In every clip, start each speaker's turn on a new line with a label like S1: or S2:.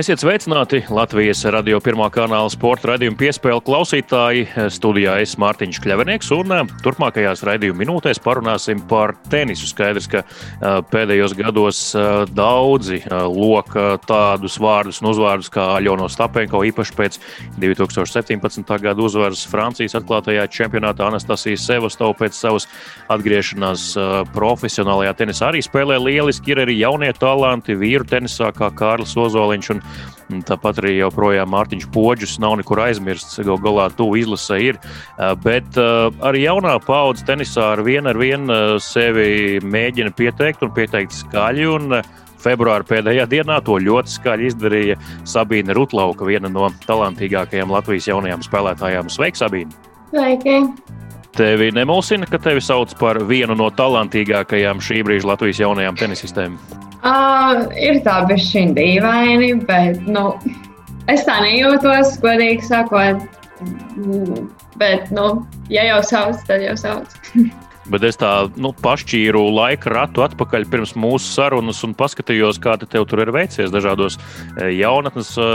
S1: Esiet sveicināti Latvijas radio pirmā kanāla sporta raidījuma piespēle klausītāji. Studijā es Mārtiņš Kļavinieks, un eh, turpmākajās raidījuma minūtēs parunāsim par tenisu. Skaidrs, ka eh, pēdējos gados eh, daudzi loka tādus vārdus un uzvārdus kā Aļono Stapenko, īpaši pēc 2017. gada uzvaras Francijas atklātajā čempionātā Anastasijas Sevastova pēc savas atgriešanās profesionālajā tenisā arī spēlē lieliski. Ir arī jaunie talanti vīru tenisā, kā Kārlis Ozoliņš. Un Tāpat arī joprojām Mārtiņš Poģis nav nekur aizmirsts. Galu galā tuvu izlase ir. Bet arī jaunā paudze tenisā ar vienu ar vienu sevi mēģina pieteikt un pieteikt skaļi. Un februāra pēdējā dienā to ļoti skaļi izdarīja Sabīne Rutlauka, viena no talantīgākajām Latvijas jaunajām spēlētājām. Sveika, Sabīne!
S2: Sveiki!
S1: Tevi nemulsina, ka tevi sauc par vienu no talantīgākajām šī brīža Latvijas jaunajām tenisistēm?
S2: Uh, ir tā bijusi dīvaini, bet nu, es tā nejūtos, godīgi sakot. Bet, nu, ja jau sauc, tad jau sauc.
S1: Bet es tā nu, pašķīru laika ratu atpakaļ pirms mūsu sarunas un paskatījos, kā te tev tur ir veicies dažādos e, jaunatnes e,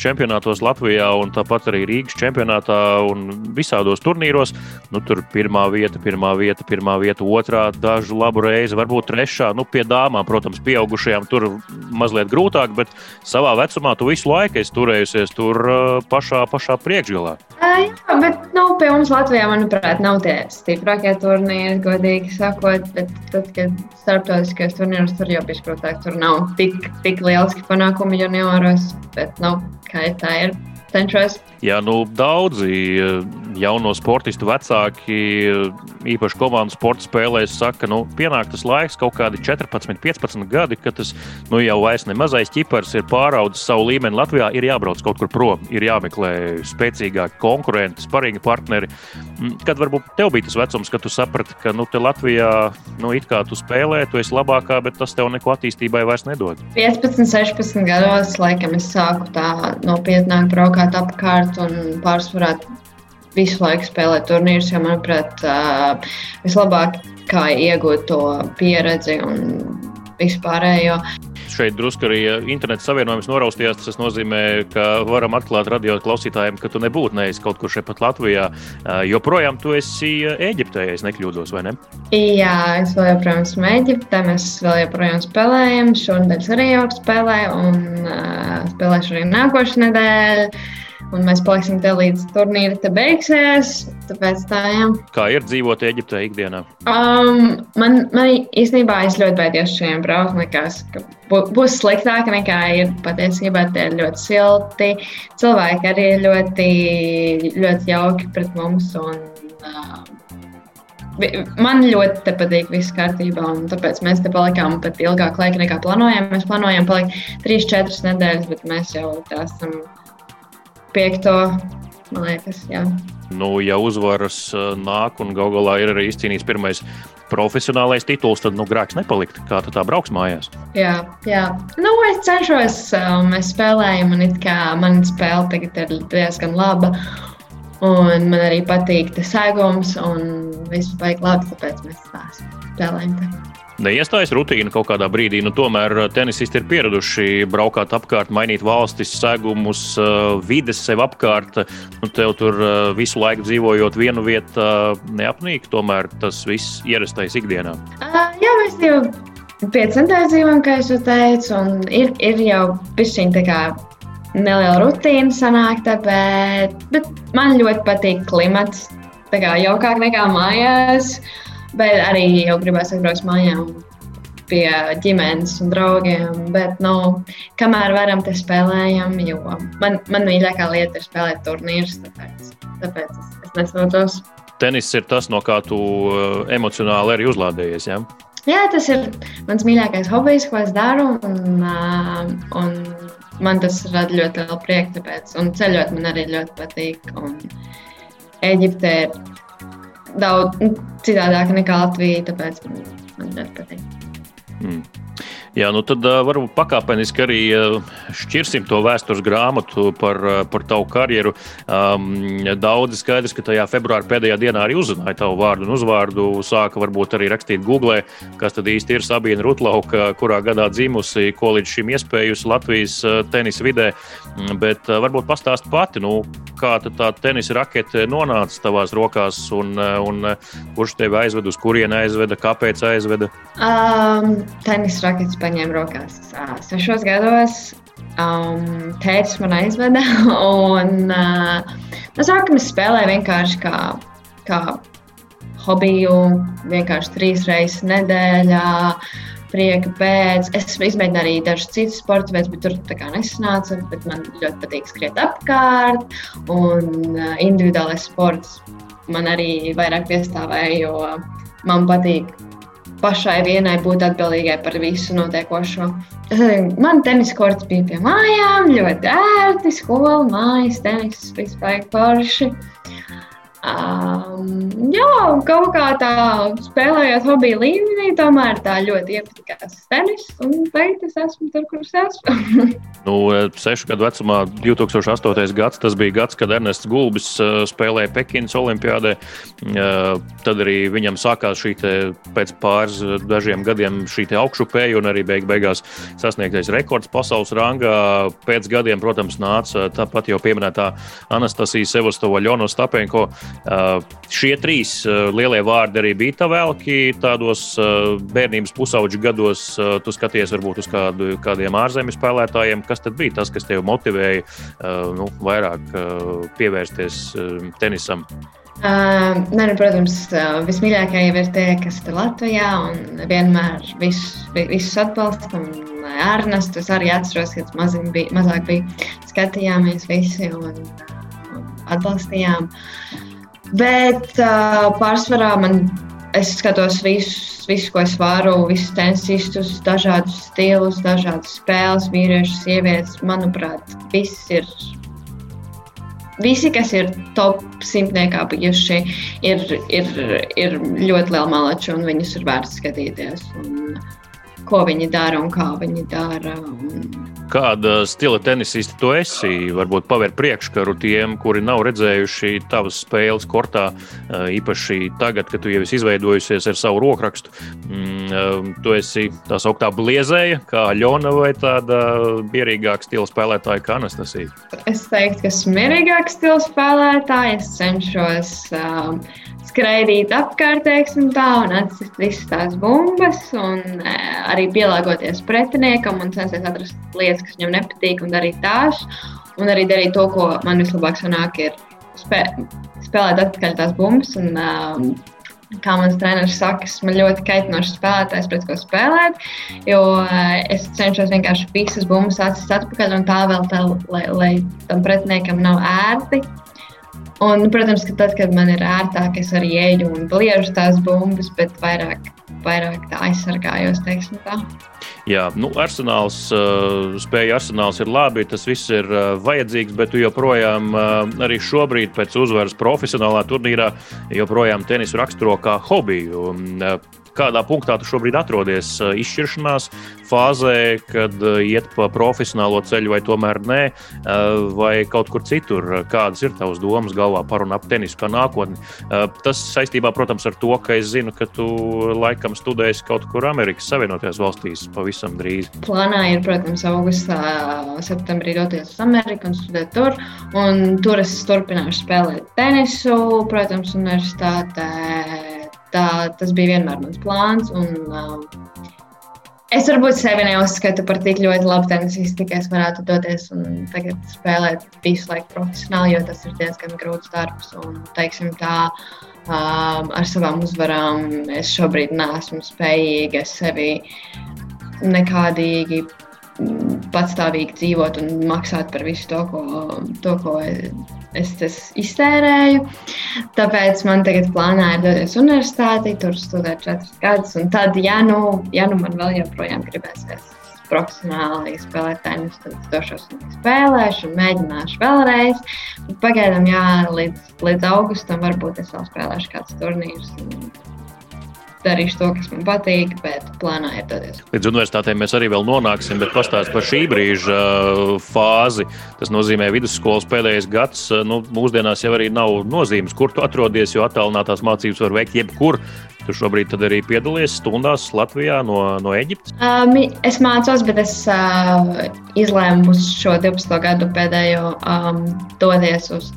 S1: čempionātos Latvijā un tāpat arī Rīgas čempionātā un visādos turnīros. Nu, tur pirmā vieta, pirmā vieta, pirmā vieta, otrā, dažu labu reizi, varbūt trešā. Nu, pie dāmām, protams, pieaugušajām tur mazliet grūtāk, bet savā vecumā tu visu laiku esi turējusies tur e, pašā, pašā priekšgalā.
S2: Jā, bet nu, pie mums Latvijā, manuprāt, nav tie stiprākie turnīri godīgi sakot, bet tad, kad starptautiskais turnīrs tur jau bija grūtāk, tur nav tik, tik liels panākumi junioros, bet nu, kā tā ir cenšos.
S1: Jā, nu, daudzi eh, jauno sportistu vecāki, eh, īpaši komandu sporta spēlēs, saka, ka nu, pienāk tas laiks, kaut kādi 14, 15 gadi, kad tas nu, jau vairs ne mazais ķipars ir pāraudzis savu līmeni Latvijā. Ir jābrauc kaut kur prom, ir jāmeklē spēcīgāki konkurenti, sparīgi partneri. Mm, kad varbūt tev bija tas vecums, kad tu saprati, ka nu, te Latvijā nu, it kā tu spēlē, tu esi labākā, bet tas tev neko attīstībai vairs nedod?
S2: 15, 16 gados, laikam, es sāku tā nopietnāk braukāt staigāt apkārt un pārsvarā visu laiku spēlēt turnīrus, jo, manuprāt, vislabāk kā iegūt to pieredzi un vispārējo.
S1: Šeit drusku arī interneta savienojums noraustījās. Tas nozīmē, ka varam atklāt radio klausītājiem, ka tu nebūtu nevis kaut kur šeit pat Latvijā. Joprojām tu esi Eģiptē, ja nekļūdos, vai ne?
S2: Jā, es vēl joprojām esmu Eģiptē. Mēs vēl joprojām spēlējam. Šonadēļ arī jau spēlēju un uh, spēlēšu arī nākošais nedēļa un mēs paliksim te līdz turnīra te beigsies. Tāpēc tā, jā.
S1: Kā ir dzīvot Eģiptē ikdienā?
S2: Um, man, man īstenībā es ļoti baidos šiem braukt. Likās, ka būs sliktāk nekā ir patiesībā. Tie ir ļoti silti. Cilvēki arī ļoti, ļoti jauki pret mums. Un, uh, Man ļoti patīk, viss kārtībā, un tāpēc mēs te palikām pat ilgāk laika nekā plānojām. Mēs plānojam palikt 3-4 nedēļas, bet mēs jau tā esam piekto, man liekas. Jā.
S1: Nu, ja uzvaras uh, nāk un gal galā ir arī izcīnīts pirmais profesionālais tituls, tad nu, grēks nepalikt. Kā tu tā brauks mājās?
S2: Jā, jā. Nu, es cenšos, um, mēs spēlējam, un it kā man spēle tagad ir diezgan laba. Un man arī patīk tas sēgums, un viss baigi labi, tāpēc mēs tā spēlējam. Tā
S1: neiestājas rutīna kaut kādā brīdī. Nu, tomēr uh, tenisisti ir pieraduši braukāt apkārt, mainīt valstis, segumus, uh, vides sev apkārt. Nu, tev tur uh, visu laiku dzīvojot vienu vietā, neapnīk. Tomēr tas viss ierastais ikdienā.
S2: Uh, jā, mēs jau piecentēs dzīvojam, kā jau teicu, un ir, ir jau pišķiņ tā kā neliela rutīna sanākta, bet, bet man ļoti patīk klimats. Tā kā jaukāk nekā mājās. Uh, Bet arī jau gribēju atbraukt mājām pie ģimenes un draugiem. Bet, nu, kamēr varam, te spēlējam, jo man, man mīļākā lieta ir spēlēt turnīrus. Tāpēc, tāpēc es, es nesnotos.
S1: Tenis ir tas, no kā tu eh, emocionāli arī uzlādējies. Ja?
S2: Jā, tas ir mans mīļākais hobijs, ko es daru. Un, uh, un man tas rada ļoti lielu prieku. Tāpēc, un ceļot man arī ļoti patīk. Un Eģipte ir daudz citādāk nekā Latvija, tāpēc man ļoti patīk. Mm.
S1: Jā, nu tad varbūt pakāpeniski arī šķirsim to vēstures grāmatu par, par tavu karjeru. Um, daudzi skaidrs, ka tajā februāra pēdējā dienā arī uzzināja tavu vārdu un uzvārdu. Sāka varbūt arī rakstīt Google, kas tad īsti ir Sabīna Rutlauka, kurā gadā dzimusi, ko līdz šim iespējusi Latvijas tenisa vidē. Mm, bet varbūt pastāst pati, nu, kā tā tenisa rakete nonāca tavās rokās un, un kurš tevi aizveda, uz kurieni aizveda, kāpēc aizveda?
S2: Um, tenisa raketes paņēma rokās sešos gados. Um, tēvs man aizveda, un uh, no sākuma es spēlēju vienkārši kā, kā hobiju, vienkārši trīs reizes nedēļā. Prieka pēc. Es izmēģināju arī dažus citus sporta veidus, bet tur tā kā nesanāca. Man ļoti patīk skriet apkārt, un uh, individuālais sports man arī vairāk piestāvēja, jo man patīk pašai vienai būt atbildīgai par visu notiekošo. Man tenisa korts bija pie mājām, ļoti ērti, skola, mājas, tenis, vispār forši. Um, jā, kaut kā tā spēlējot hobiju līmenī, tomēr tā ļoti iepatikās tenis, un tagad es esmu tur, kur es esmu.
S1: nu, sešu gadu vecumā, 2008. gads, tas bija gads, kad Ernests Gulbis uh, spēlēja Pekinas Olimpiādē. Uh, tad arī viņam sākās šī pēc pāris dažiem gadiem šī augšupēja un arī beig beigās sasniegtais rekords pasaules rangā. Pēc gadiem, protams, nāca tāpat jau pieminētā Anastasija Sevastova, Ļona Stapenko. Uh, šie trīs uh, lielie vārdi arī bija tavēlki tādos uh, bērnības pusauģu gados. Tu skaties varbūt uz kādu, kādiem ārzemju spēlētājiem. Kas tad bija tas, kas tev motivēja nu, vairāk pievērsties tenisam?
S2: Uh, ne, nu, protams, vismīļākie jau ir tie, kas ir Latvijā vienmēr visus, visus atbalsta. Ernests, es arī atceros, kad mazāk bija, mazāk bija skatījāmies visi un, un atbalstījām. Uh, Bet uh, pārsvarā man es skatos visus, visu, ko es varu, visus tenisistus, dažādus stilus, dažādas spēles, vīriešu, sievietes. Manuprāt, viss ir. Visi, kas ir top simtniekā bijuši, ir, ir, ir ļoti liela malača un viņus ir vērts skatīties. Un, ko viņi dara un kā viņi dara. Un,
S1: Kāda stila tenisista tu esi? Varbūt paver priekškaru tiem, kuri nav redzējuši tavas spēles kortā, īpaši tagad, kad tu jau esi izveidojusies ar savu rokrakstu. Mm, tu esi tā sauktā bliezēja, kā Ļona vai tāda mierīgāka stila spēlētāja kā Anastasija?
S2: Es teiktu, ka esmu mierīgāka stila spēlētāja. Es cenšos um, skraidīt apkārt, teiksim, tā, un atcīt visas tās bumbas, un e, arī pielāgoties pretiniekam un censties atrast lietas, kas viņam nepatīk, un darīt tās. Un arī darīt to, ko man vislabāk sanāk, ir spē spēlēt atpakaļ tās bumbas. Un, um, kā mans treneris saka, esmu ļoti kaitinošs spēlētājs, pret ko spēlēt. Jo uh, es cenšos vienkārši visas bumbas atcīt atpakaļ, un tā vēl tā, lai, lai tam pretiniekam nav ērti. Un, protams, ka tad, kad man ir ērtāk, es arī eju un bliežu tās bumbas, bet vairāk, vairāk tā aizsargājos. Tā.
S1: Jā, nu, arsenāls, uh, spēja arsenāls ir labi, tas viss ir uh, vajadzīgs, bet tu joprojām uh, arī šobrīd, pēc uzvaras profesionālā turnīrā, joprojām tenisu raksturo kā hobiju. Kādā punktā tu šobrīd atrodies izšķiršanās fāzē, kad iet pa profesionālo ceļu, vai tomēr nē, vai kaut kur citur. Kādas ir tavas domas galvā par un ap tenisu kā nākotni? Tas saistībā, protams, ar to, ka es zinu, ka tu laikam studēsi kaut kur Amerikas Savienotajās valstīs pavisam drīz.
S2: Plānā ir, protams, augustā, septembrī doties uz Ameriku un studēt tur. Un tur es turpināšu spēlēt tenisu, protams, universitātē Tā, tas bija vienmēr mans plāns. Un, uh, es varbūt sevi neuzskatu par tik ļoti labu tenisistu, ka es varētu doties un spēlēt visu laiku profesionāli, jo tas ir diezgan grūts darbs. Un, teiksim, tā, um, ar savām uzvarām es šobrīd neesmu spējīga sevi nekādīgi patstāvīgi dzīvot un maksāt par visu to, ko, to, ko es, es iztērēju. Tāpēc man tagad plānā ir doties universitātī, tur studēt četrus gadus. Un tad, ja nu, ja nu man vēl joprojām gribēsies profesionāli spēlēt tenisu, tad es došos un spēlēšu, un mēģināšu vēlreiz. Bet pagaidām, jā, līdz, līdz augustam varbūt es vēl spēlēšu kādus turnīrus. Un, darīšu to, kas man patīk, bet plānā ir doties.
S1: Līdz universitātēm mēs arī vēl nonāksim, bet pastāst par šī brīža uh, fāzi. Tas nozīmē, ka vidusskolas pēdējais gads nu, mūsdienās jau arī nav nozīmes, kur tu atrodies, jo attālinātās mācības var veikt jebkur. Tu šobrīd arī piedalies stundās Latvijā no, no Eģiptes?
S2: Um, es mācos, bet es uh, izlēmu uz šo 12. gadu pēdējo um, doties uz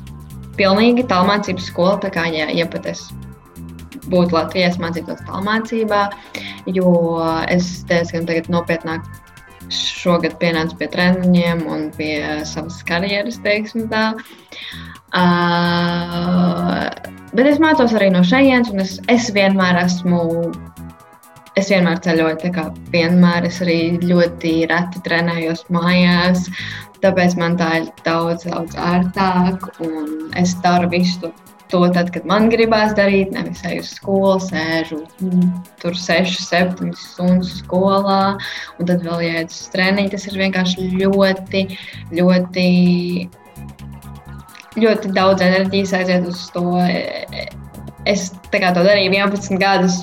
S2: pilnīgi tālmācības skolu. Tā kā ja, ja pat es būtu Latvijā, es mācītos tālmācībā, jo es diezgan nopietnāk šogad pienācu pie treniņiem un pie savas karjeras, teiksim tā. Uh, bet es mācos arī no šejienes, un es, es vienmēr esmu. Es vienmēr ceļoju, tā kā vienmēr es arī ļoti reti trenējos mājās. Tāpēc man tā ir daudz, daudz ērtāk. Un es daru visu to, to tad, kad man gribās darīt. Nevis eju uz skolu, sēžu mm, tur 6, 7 stundas skolā, un tad vēl iet uz treniņu. Tas ir vienkārši ļoti, ļoti ļoti daudz enerģijas aiziet uz to. Es to darīju 11 gadus.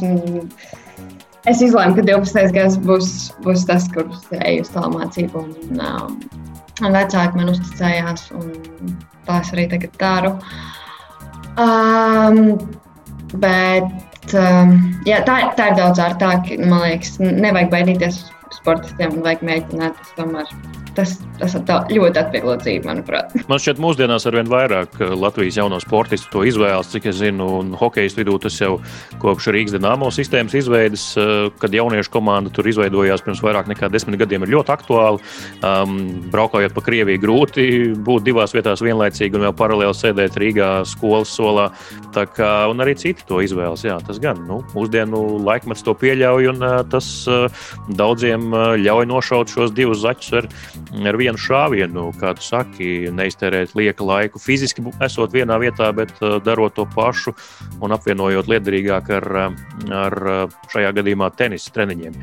S2: Es izlēmu, ka 12. gads būs, būs tas, kurš eju uz tālu mācību. Un, um, un vecāki man uzticējās, un tā es arī tagad daru. Um, bet um, jā, tā, tā ir daudz ārtāk. Man liekas, nevajag baidīties sportistiem un vajag mēģināt. Tas tomēr tas, tas ļoti atvieglo dzīvi, manuprāt.
S1: Man šķiet, mūsdienās ar vien vairāk eh, Latvijas jauno sportistu to izvēlas, cik es zinu, un hokeja vidū tas jau kopš Rīgas dīnāmo sistēmas izveides, eh, kad jauniešu komanda tur izveidojās pirms vairāk nekā desmit gadiem, ir ļoti aktuāli. Um, braukājot pa Krieviju, grūti būt divās vietās vienlaicīgi un vēl paralēli sēdēt Rīgā skolas solā. Tā kā, un arī citi to izvēlas. Jā, tas gan nu, mūsdienu laikmets to pieļauj, un uh, tas daudziem ļauj nošaut šos divus zaķus ar ar vienu šāvienu, kā tu saki, neiztērēt lieka laiku fiziski esot vienā vietā, bet uh, darot to pašu un apvienojot liederīgāk ar, uh, ar uh, šajā gadījumā tenisa treniņiem.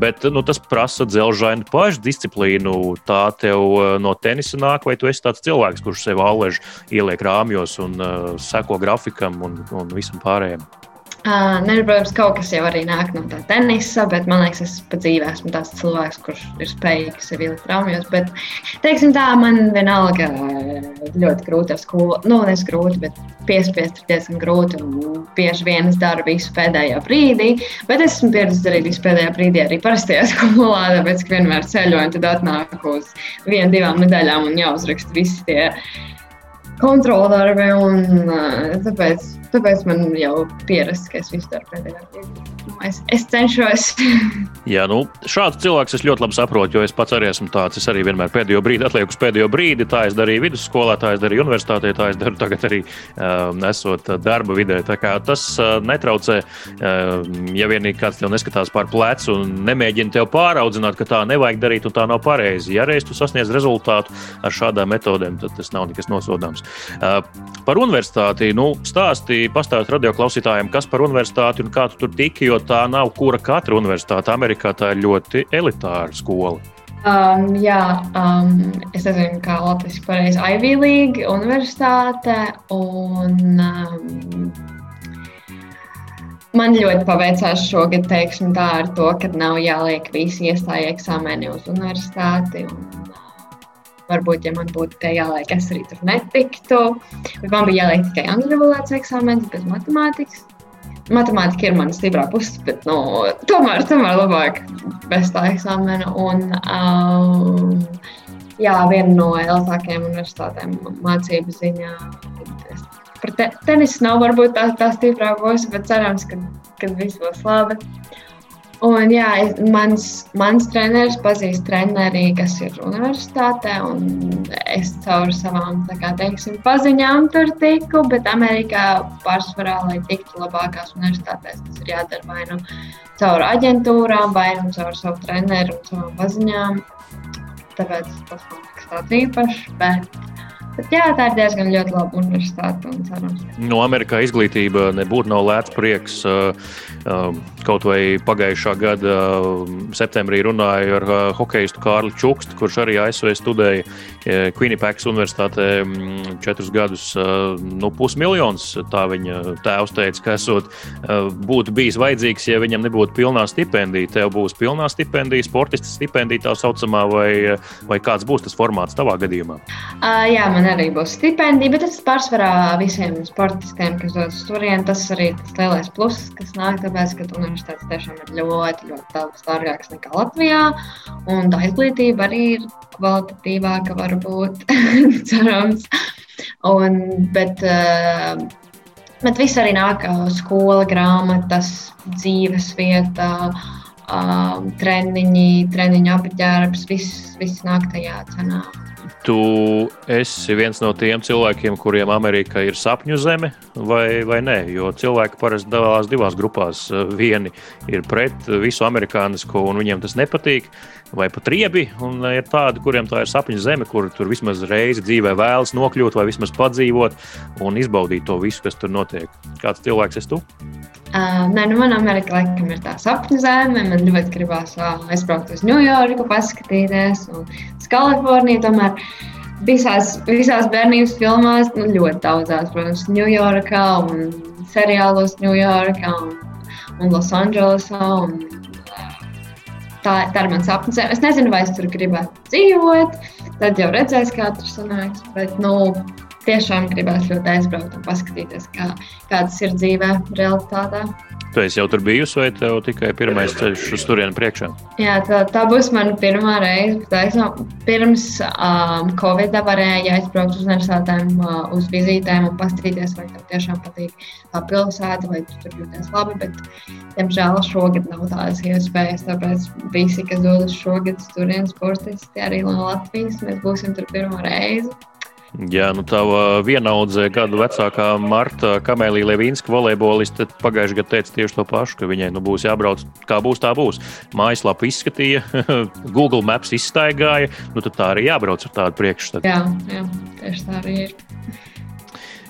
S1: Bet nu, tas prasa dzelžainu pašdisciplīnu. Tā tev no tenisa nāk, vai tu esi tāds cilvēks, kurš sev alež ieliek rāmjos un seko grafikam un, un visam pārējiem?
S2: Uh, ne, protams, kaut kas jau arī nāk no tā tenisa, bet man liekas, es pat dzīvē esmu tāds cilvēks, kurš ir spējīgs sev ielikt traumjos. Bet, teiksim tā, man vienalga ļoti grūti ar skolu. Nu, nes grūti, bet piespiest ir diezgan grūti. Un bieži vien es daru visu pēdējā brīdī, bet esmu pieredzējis darīt visu pēdējā brīdī arī parastajā skolā, tāpēc, ka vienmēr ceļoju un tad atnāku uz vienu, divām nedēļām un jāuzraksta visi tie kontroldarbi. Un, tāpēc, tāpēc man jau pierasts, ka es visu daru pēdējā brīdī. Es, es cenšos.
S1: Jā, nu, šāds cilvēks es ļoti labi saprotu, jo es pats arī esmu tāds. Es arī vienmēr pēdējo brīdi atlieku uz pēdējo brīdi. Tā es darīju vidusskolā, tā es darīju universitātē, tā es daru tagad arī um, esot darba vidē. Tas uh, netraucē, uh, ja vienīgi kāds tev neskatās pār plecu un nemēģina tev pāraudzināt, ka tā nevajag darīt un tā nav pareizi. Ja reiz tu sasniedz rezultātu ar šādām metodēm, tad tas nav nekas nosodāms. Uh, par universitāti nu, stāstīja, pastāstīt radio klausītājiem, kas par universitāti un kā tu tur tiki, jo tā nav kura katra universitāte. Amerikā tā ir ļoti elitāra skola.
S2: Um, jā, um, es nezinu, kā Latvijas pareizi Ivy League universitāte. Un, um, man ļoti paveicās šogad, teiksim, tā ar to, ka nav jāliek visi iestāja eksāmeni uz universitāti. Un, Varbūt, ja man būtu tie jāliek, es arī tur netiktu. Bet man bija jāliek tikai angļu valodas eksāmenis, bez matemātikas. Matemātika ir mana stiprā puse, bet nu, tomēr, tomēr labāk bez tā eksāmena. Un, um, jā, viena no lielākajām universitātēm mācību ziņā. Par te, tenisu nav varbūt tā, tā stiprā puse, bet cerams, ka, ka viss būs labi. Un, jā, mans, mans treneris pazīst treneri, kas ir universitātē, un es caur savām kā, teiksim, paziņām tur tiku. Bet Amerikā pārsvarā, lai tiktu labākās universitātēs, tas ir jādara vai nu caur aģentūrām, vai nu caur savu treneru un savām paziņām. Tāpēc tas man liekas tāds īpašs. Bet, Bet, jā, tā ir diezgan laba universitāte.
S1: No Amerikā izglītība nebūtu nav lēts prieks. Kaut vai pagājušā gada septembrī runāju ar hokeistu Kārli Čukstu, kurš arī ASV studēja Quinnipigs Universitātē četrus gadus. Nu, pusmiljons tā viņa tēvs teica, ka esot, būtu bijis vajadzīgs, ja viņam nebūtu pilnā stipendija. Tev būs pilnā stipendija, sportista stipendija tā saucamā, vai, vai kāds būs tas formāts tavā gadījumā?
S2: Uh, jā, man arī būs stipendija, bet tas pārsvarā visiem sportistiem, kas dodas turien, tas arī tas lielais pluss, kas nāk, tāpēc, ka universitātes tiešām ir ļoti, ļoti daudz dārgākas nekā Latvijā, un tā izglītība arī ir kvalitatīvāka varbūt, cerams. Un, bet, uh, bet viss arī nāk skola, grāmatas, dzīves vietā. Um, treniņi, treniņu apģērbs, viss, viss nāk tajā cenā
S1: tu esi viens no tiem cilvēkiem, kuriem Amerika ir sapņu zeme, vai, vai nē? Jo cilvēki parasti dalās divās grupās. Vieni ir pret visu amerikānisko, un viņiem tas nepatīk, vai pat riebi. Un ir tādi, kuriem tā ir sapņu zeme, kur tur vismaz reizi dzīvē vēlas nokļūt, vai vismaz padzīvot un izbaudīt to visu, kas tur notiek. Kāds cilvēks esi tu?
S2: Uh, nē, nu man Amerika laikam ir tā sapņu zeme. Man ļoti gribās uh, aizbraukt uz Ņujorku, paskatīties. Un uz Kaliforniju tomēr visās, visās bērnības filmās, nu, ļoti daudzās, protams, Ņujorkā un seriālos Ņujorkā un, un Losandželosā. Un, tā, tā ir mans sapnis. Es nezinu, vai es tur gribētu dzīvot. Tad jau redzēs, kā tur sanāks. Bet, nu, tiešām gribēs ļoti aizbraukt un paskatīties, kā, kādas ir dzīvē, realitātē.
S1: Tu esi jau tur bijusi, vai tev tikai pirmais ceļš uz turieni priekšā?
S2: Jā, tā, tā būs mana pirmā reize. Taisno, pirms um, Covid varēja aizbraukt uz universitātēm, uh, uz vizītēm un paskatīties, vai tev tiešām patīk tā pilsēta, vai tu tur jūties labi. Bet, diemžēl, šogad nav tādas iespējas. Tāpēc visi, kas dodas šogad uz turieni, sportisti arī no Latvijas, mēs būsim tur pirmo reizi.
S1: Jā, nu tā vienaudze gadu vecākā Marta Kamēlija Levīnska volejboliste pagājušajā gadā teica tieši to pašu, ka viņai nu, būs jābrauc, kā būs, tā būs. Mājaslapa izskatīja, Google Maps izstaigāja, nu tad tā arī jābrauc ar tādu priekšstatu.
S2: Jā, jā, tieši tā arī ir.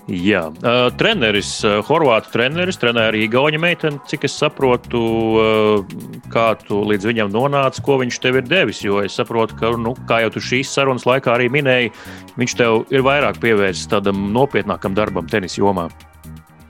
S1: Jā, uh, treneris, uh, Horvātu treneris, trenēja arī Igaunija meiteni, cik es saprotu, uh, kā tu līdz viņam nonāci, ko viņš tev ir devis. Jo es saprotu, ka, nu, kā jau tu šīs sarunas laikā arī minēji, viņš tev ir vairāk pievērsis tādam nopietnākam darbam tenis jomā.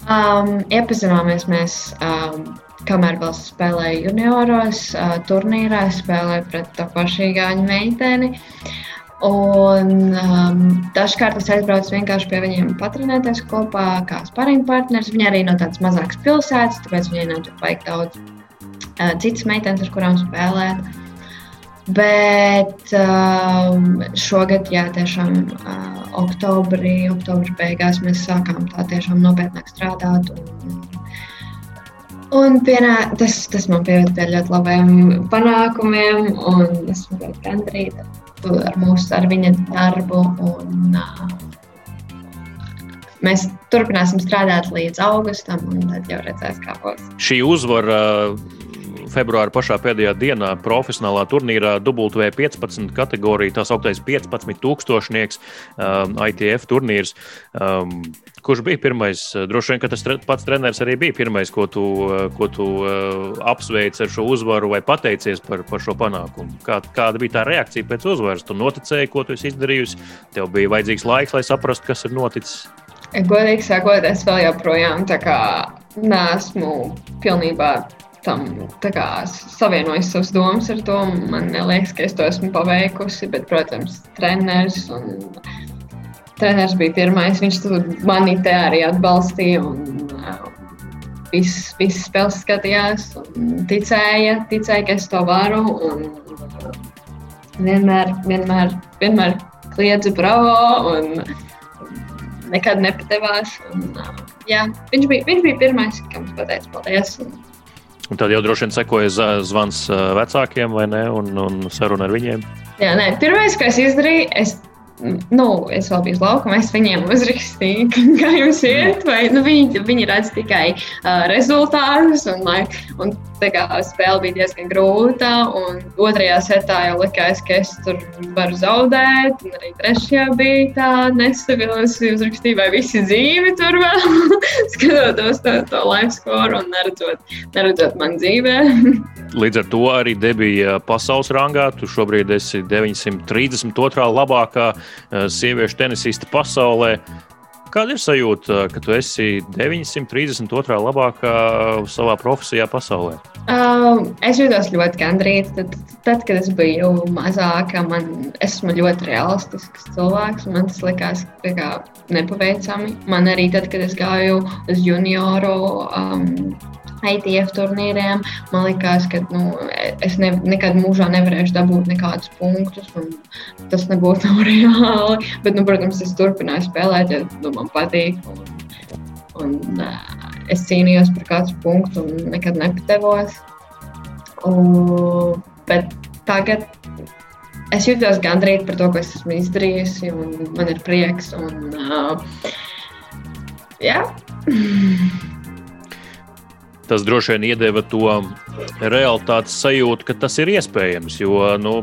S2: Um, iepazināmies mēs. Um, kamēr vēl spēlēju junioros, uh, turnīrā spēlēju pret to pašu Igauniju meiteni. Uh, Un um, dažkārt es aizbraucu vienkārši pie viņiem patrenēties kopā, kā sparring partneris. Viņa arī no tādas mazākas pilsētas, tāpēc viņai nav tik baigi daudz uh, citas meitenes, ar kurām spēlēt. Bet um, šogad, jā, tiešām uh, oktobrī, oktobra beigās mēs sākām tā tiešām nopietnāk strādāt. Un, Un pienā, tas, tas man pieved pie ļoti labiem panākumiem, un esmu ļoti gandrīta ar mūsu, ar viņa darbu. Un, uh, mēs turpināsim strādāt līdz augustam, un tad jau redzēs, kā būs.
S1: Šī uzvara februāra pašā pēdējā dienā profesionālā turnīrā WP15 kategorijā, tā sauktais 15 tūkstošnieks um, ITF turnīrs. Um, kurš bija pirmais? Droši vien, ka tas pats treneris arī bija pirmais, ko tu, ko tu uh, apsveici ar šo uzvaru vai pateicies par, par šo panākumu. Kā, kāda bija tā reakcija pēc uzvaras? Tu noticēji, ko tu esi izdarījusi, tev bija vajadzīgs laiks, lai saprastu, kas ir noticis.
S2: Godīgi sakot, es vēl joprojām neesmu pilnībā tam savienojis savas domas ar to. Man liekas, ka es to esmu paveikusi, bet, protams, treneris. Un, treneris bija pirmais, viņš mani te arī atbalstīja. Un, uh, Viss, viss spēles skatījās, ticēja, ticēja, ka es to varu. Un, vienmēr, vienmēr, vienmēr kliedza bravo un nekad nepatevās. Un, uh, jā, viņš, bija, viņš bija pirmais, kam pateica paldies. Un,
S1: Un tad jau droši vien sekoja zvans vecākiem vai ne, un, un saruna ar viņiem.
S2: Jā, nē, pirmais, ko es izdarīju, es nu, es vēl biju laukumā, es viņiem uzrakstīju, kā jums iet, vai nu, viņi, viņi redz tikai uh, rezultātus, un, lai, un tā kā spēle bija diezgan grūta, un otrajā setā jau likās, ka es tur varu zaudēt, un arī trešajā bija tā nestabila, es uzrakstīju, vai visi dzīvi tur vēl, skatoties to, to live score un neredzot, neredzot man dzīvē.
S1: Līdz ar to arī debija pasaules rangā. Tu šobrīd esi 932. labākā sieviešu tenisiste pasaulē. Kāda ir sajūta, ka tu esi 932. labākā savā profesijā pasaulē?
S2: Uh, es jūtos ļoti gandrīz. Tad, tad, kad es biju mazāka, man esmu ļoti realistisks cilvēks. Man tas likās kā, nepaveicami. Man arī tad, kad es gāju uz junioru. Um, ITF turnīriem. Man liekas, ka nu, es ne, nekad mūžā nevarēšu dabūt nekādus punktus, un tas nebūtu nav reāli. Bet, nu, protams, es turpināju spēlēt, jo nu, man patīk. Un, un, es cīnījos par katru punktu un nekad nepatevos. Un, bet tagad es jūtos gandrīz par to, ko es esmu izdarījis, un man ir prieks. Un, uh, jā.
S1: Tas droši vien iedeva to realitātes sajūtu, ka tas ir iespējams. Jo, nu,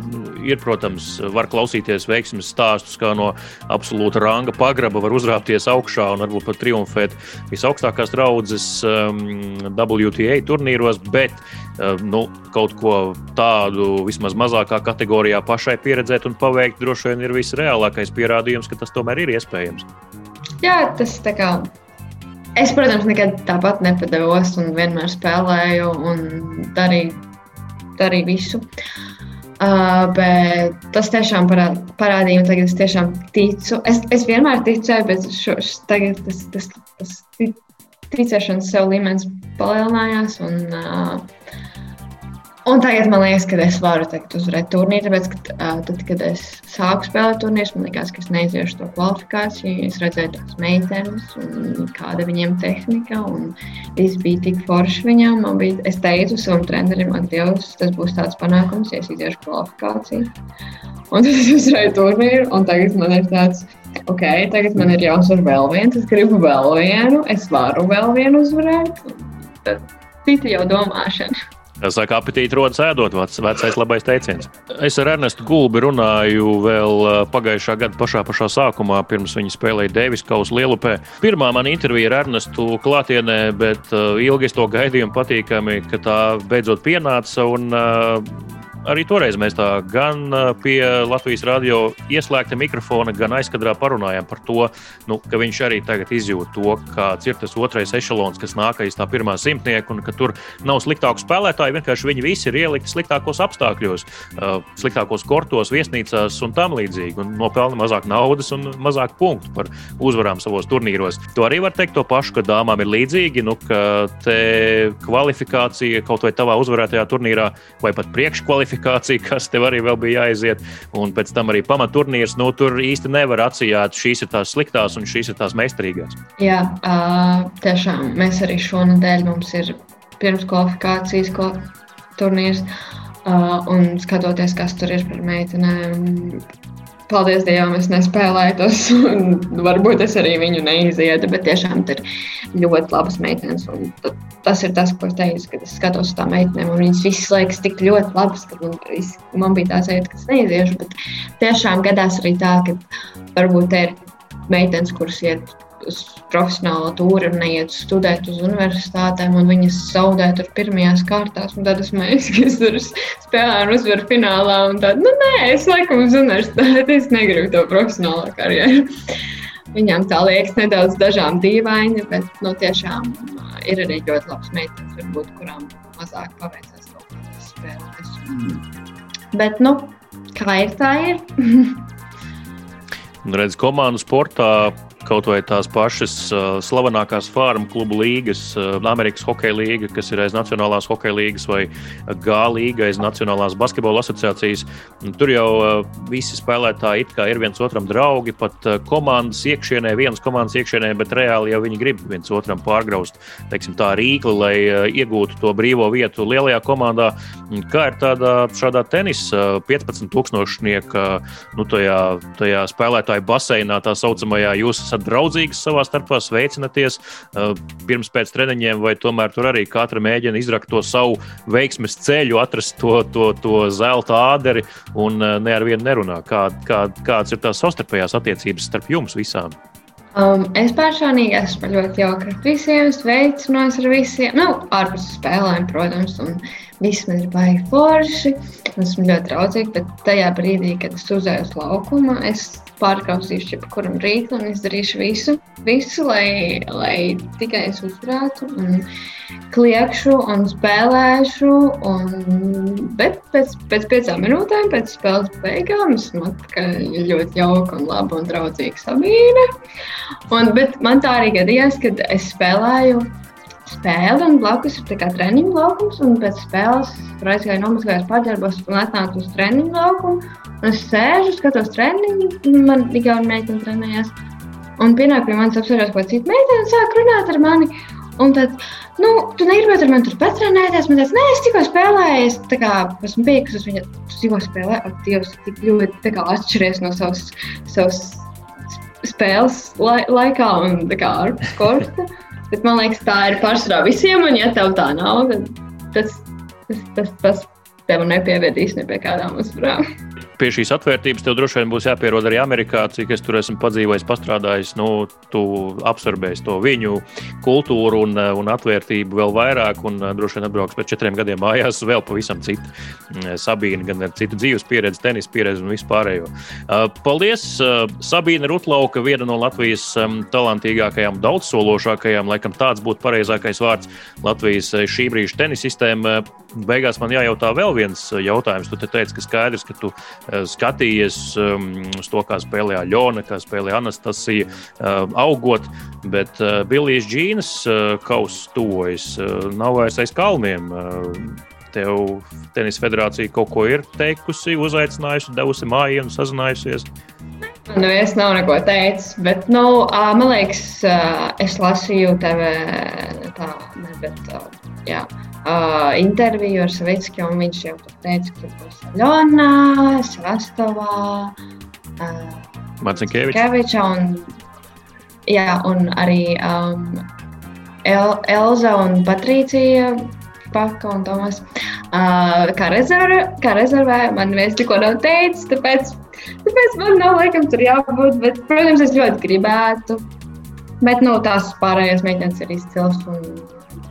S1: ir, protams, var klausīties veiksmes stāstus, kā no absolūta ranga pagraba var uzrāpties augšā un varbūt pat triumfēt visaugstākās draudzes um, WTA turnīros, bet um, nu, kaut ko tādu vismaz mazākā kategorijā pašai pieredzēt un paveikt, droši vien ir visreālākais pierādījums, ka tas tomēr ir iespējams.
S2: Jā, tas tā kā Es, protams, nekad tāpat nepadevos un vienmēr spēlēju un darīju, darīju visu. Uh, bet tas tiešām parād, parādīja, un tagad es tiešām ticu. Es, es vienmēr ticēju, bet šo, tagad tas, tas, tas ticēšanas sev līmenis palielinājās. Un, uh, Un tagad man liekas, ka es varu uzvarēt turnīru. Tāpēc, ka, uh, tad, kad es sāku spēlēt turnīrus, man liekas, ka es neiziešu to kvalifikāciju. Es redzēju tās meitenes, kāda viņiem tehnika, un viss bija tik forši viņām. Bija, es teicu savam trenerim, Dievs, tas būs tāds panākums, ja es iziešu kvalifikāciju. Un tad es uzvarēju turnīru, un tagad man ir tāds. Ok, tagad man ir jāuzvar vēl viens, es gribu vēl vienu, es varu vēl vienu uzvarēt. Tad cita jau domāšana.
S1: Saka, apetīti rodas ēdot, vecais labais teiciens. Es ar Ernestu Gulbi runāju vēl pagājušā gada pašā, pašā sākumā, pirms viņa spēlēja Deivis Kausa Lielupē. Pirmā man intervija ar Ernestu klātienē, bet ilgi es to gaidīju un patīkami, ka tā beidzot pienāca. Un, arī toreiz mēs tā gan pie Latvijas radio ieslēgta mikrofona, gan aizkadrā parunājām par to, nu, ka viņš arī tagad izjūt to, kāds ir tas otrais ešalons, kas nāk aiz tā pirmā simtnieka, un ka tur nav sliktāku spēlētāju. Vienkārši viņi visi ir ielikti sliktākos apstākļos, sliktākos kortos, viesnīcās un tam līdzīgi, un nopelna mazāk naudas un mazāk punktu par uzvarām savos turnīros. To arī var teikt to pašu, ka dāmām ir līdzīgi, nu, ka kvalifikācija kaut vai tavā uzvarētajā turnīrā vai pat priekškvalifikācija kvalifikācija, kas tev arī bija jāiziet, un pēc tam arī pamatturnīrs. Nu, tur īsti nevar atsijāt, šīs ir tās sliktās un šīs ir tās meistarīgās.
S2: Jā, uh, tiešām mēs arī šonadēļ mums ir pirms kvalifikācijas turnīrs. Uh, un skatoties, kas tur ir par meitenēm, paldies Dievam, es nespēlēju tos. Varbūt es arī viņu neizietu, bet tiešām tur ir ļoti labas meitenes. Tas ir tas, ko es teicu, kad es skatos uz tām meitenēm. Viņas visas liekas tik ļoti labas, ka man, man bija tāds sajūta, ka es neiziešu. Bet tiešām gadās arī tā, ka varbūt ir meitenes, kuras iet uz profesionālo tūri un neiet studēt uz universitātēm, un viņas zaudē tur pirmajās kārtās. Tad es mēģināju, ka es tur spēlēju un uzvaru finālā. Tad, nu, nē, es laikam uz universitāti, es negribu to profesionālo karjeru. Viņām tā liekas nedaudz dažām dīvaini, bet nu, tiešām uh, ir arī ļoti labs meitenes, varbūt, kurām mazāk paveicās kaut kādas spēlēs. Mm. Bet, nu, kā ir, tā ir.
S1: redz, komandu sportā kaut vai tās pašas uh, slavenākās farmu klubu līgas, uh, Amerikas Hokeja līga, kas ir aiz Nacionālās Hokeja līgas, vai G līga aiz Nacionālās basketbola asociācijas. Tur jau uh, visi spēlētāji ir viens otram draugi, pat uh, komandas iekšienē, vienas komandas iekšienē, bet reāli jau viņi grib viens otram pārgraust teiksim, tā rīkli, lai uh, iegūtu to brīvo vietu lielajā komandā. Kā ir tādā šādā tenisa 15,000 nu, tajā, tajā spēlētāju baseinā, tā saucamajā, jūs esat draudzīgi savā starpā, sveicināties uh, pirms pēc treniņiem, vai tomēr tur arī katra mēģina izrakt to savu veiksmes ceļu, atrast to, to, to zelta āderi un uh, ne ar vienu nerunā. Kā, kā, kāds ir tās savstarpējās attiecības starp jums visām?
S2: Um, es personīgi esmu ļoti jauka ar visiem, sveicinos ar visiem. Nu, ārpus spēlēm, protams, un viss man ir baigi forši. Esmu ļoti draudzīga, bet tajā brīdī, kad es uzēju uz laukumu, es pārkrausīšu jebkuram rītam un izdarīšu visu, visu lai, lai tikai es uzturētu un kliekšu un spēlēšu. Un, bet pēc, pēc piecām minūtēm, pēc spēles beigām, es atpakaļ ļoti jauka un laba un draudzīga Sabīne. Un, bet man tā arī gadījās, kad es spēlēju spēle, un blakus ir treniņu laukums. Pēc spēles tur aizgāju, nomazgājos, paģērbos un atnācu uz treniņu laukumu. Es sēžu, skatos treniņu, man ir jau meitene trenējās. Un pienāk pie manis apsvērās kāda cita meitene sāk runāt ar mani. Un tad, nu, tu negribēji ar mani tur patrenēties. Man teica, nē, es tikko spēlēju, es tā kā esmu bijusi, viņa tikko spēlēja, ak, Dievs, tik ļoti tā kā atšķiries no savas, savas spēles lai, laikā un tā kā ar sporta. Bet man liekas, tā ir pārsvarā visiem, un ja tev tā nav, tad tas, tas, tas, tas tev nepievedīs ne pie kādām uzvarām
S1: pie šīs atvērtības tev droši vien būs jāpierod arī Amerikā, cik es tur esmu padzīvojis, pastrādājis. Nu, tu apsverbēsi to viņu kultūru un, un atvērtību vēl vairāk, un droši vien atbrauks pēc četriem gadiem mājās vēl pavisam citu mm, Sabīnu, gan ar citu dzīves pieredzi, tenis pieredzi un vispārējo. Paldies! Sabīna Rutlauka, viena no Latvijas talantīgākajām, daudzsološākajām, laikam tāds būtu pareizākais vārds Latvijas šī brīža tenisistēm. Beigās man jājautā vēl viens jautājums. Tu te teici, ka skaidrs, ka tu Eh, skatījies um, uz to, kā spēlēja Ļona, kā spēlēja Anastasija, uh, augot, bet uh, Billijs Džīnas uh, kauss tojas, uh, nav vairs aiz kalniem. Uh, Tev tenis federācija kaut ko ir teikusi, uzaicinājusi, devusi mājiņu, sazinājusies.
S2: Nu, es nav neko teicis, bet, nu, man liekas, es lasīju tevi tā, ne, bet, jā, uh, interviju ar Savicku, un viņš jau teica, ka Ļona, Svastovā, uh,
S1: Marcinkeviča
S2: un, jā, un arī um, El, Elza un Patricija Paka un Tomas. Uh, kā, rezervē, kā rezervē, man viens tikko nav teicis, tāpēc, tāpēc man nav laikam tur jābūt, bet, protams, es ļoti gribētu. Bet, nu, tās pārējās meitenes ir izcils un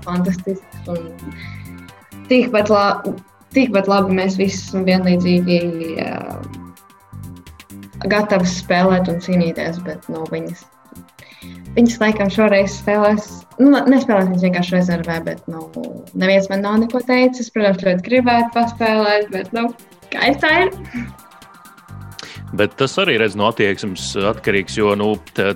S2: fantastisks. Un tikpat, la, tikpat labi mēs visi esam vienlīdzīgi uh, gatavi spēlēt un cīnīties, bet no viņas. Viņas laikam šoreiz spēlēs, nu, nespēlēs viņas vienkārši rezervē, bet, nu, neviens man nav neko teicis. Protams, ļoti gribētu paspēlēt, bet, nu, kā ir tā ir.
S1: Bet tas arī redz no attieksmes atkarīgs, jo nu,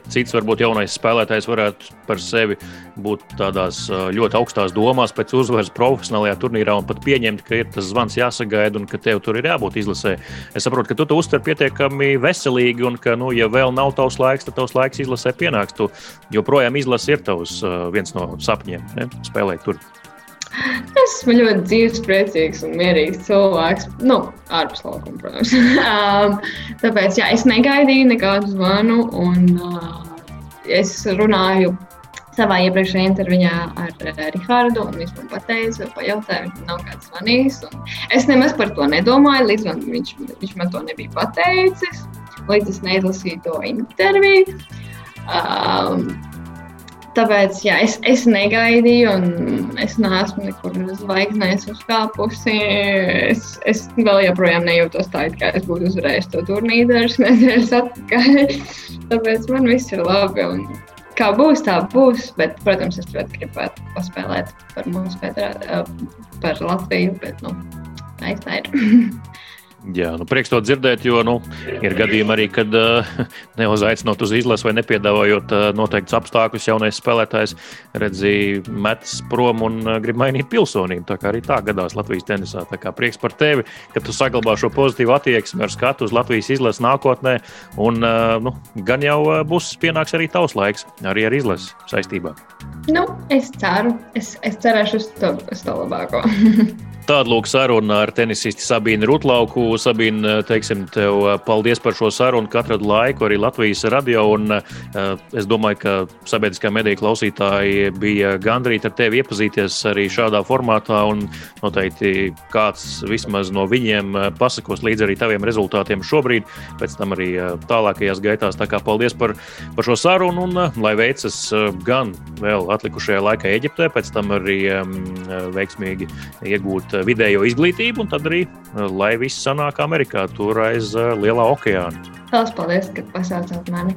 S1: cits varbūt jaunais spēlētājs varētu par sevi būt tādās ļoti augstās domās pēc uzvaras profesionālajā turnīrā un pat pieņemt, ka ir tas zvans jāsagaida un ka tev tur ir jābūt izlasē. Es saprotu, ka tu to uztver pietiekami veselīgi un ka, nu, ja vēl nav tavs laiks, tad tavs laiks izlasē pienāks. Tu joprojām izlase ir tavs viens no sapņiem, ne? spēlēt tur.
S2: Es esmu ļoti dzīves, priecīgs un mierīgs cilvēks. Nu, ārpus laukuma, protams. um, tāpēc jā, es negaidīju nekādu zvanu. Un, uh, es runāju savā iepriekšējā intervijā ar uh, Rahādu, viņš man teica, pajautāja, viņš man nav kāds zvanījis. Es nemaz par to nedomāju, līdz man, viņš, viņš man to nebija pateicis, līdz es neizlasīju to interviju. Um, Tāpēc jā, es, es negaidīju, un es neesmu nekur zvaigznēs uzkāpusi. Es, es vēl joprojām nejūtos tā, it kā es būtu uzvarējis to turnīru dažas nedēļas atpakaļ. Tāpēc man viss ir labi. Un kā būs, tā būs. Bet, protams, es ļoti gribētu paspēlēt par mums, par Latviju. Bet, nu, tā ir.
S1: Jā, nu, prieks to dzirdēt, jo nu, ir gadījumi arī, kad uh, neuzaicinot uz izlasi vai nepiedāvājot uh, noteiktus apstākļus, jaunais spēlētājs redzīja metas prom un uh, grib mainīt pilsonību. Tā kā arī tā gadās Latvijas tenisā. Tā kā prieks par tevi, ka tu saglabā šo pozitīvu attieksmi ar skatu uz Latvijas izlasi nākotnē. Un, uh, nu, gan jau uh, būs pienāks arī tavs laiks, arī ar izlasi saistībā.
S2: Nu, es ceru, es, es cerēšu uz to, uz to labāko.
S1: Tāda lūk saruna ar tenisistu Sabīnu Rutlauku. Sabīna, teiksim, tev paldies par šo sarunu, ka atradi laiku arī Latvijas radio. Un, uh, es domāju, ka sabiedriskā mediju klausītāji bija gandrīz ar tevi iepazīties arī šādā formātā. Un noteikti kāds vismaz no viņiem pasakos līdz arī taviem rezultātiem šobrīd, pēc tam arī tālākajās gaitās. Tā kā paldies par, par šo sarunu un lai veicas gan vēl atlikušajā laikā Eģiptē, pēc tam arī um, veiksmīgi iegūt Eh, vidējo izglītību, un tad arī, eh, lai viss sanāk Amerikā, tur aiz eh, Lielā okeāna.
S2: Tās paldies, ka pasācāt mani!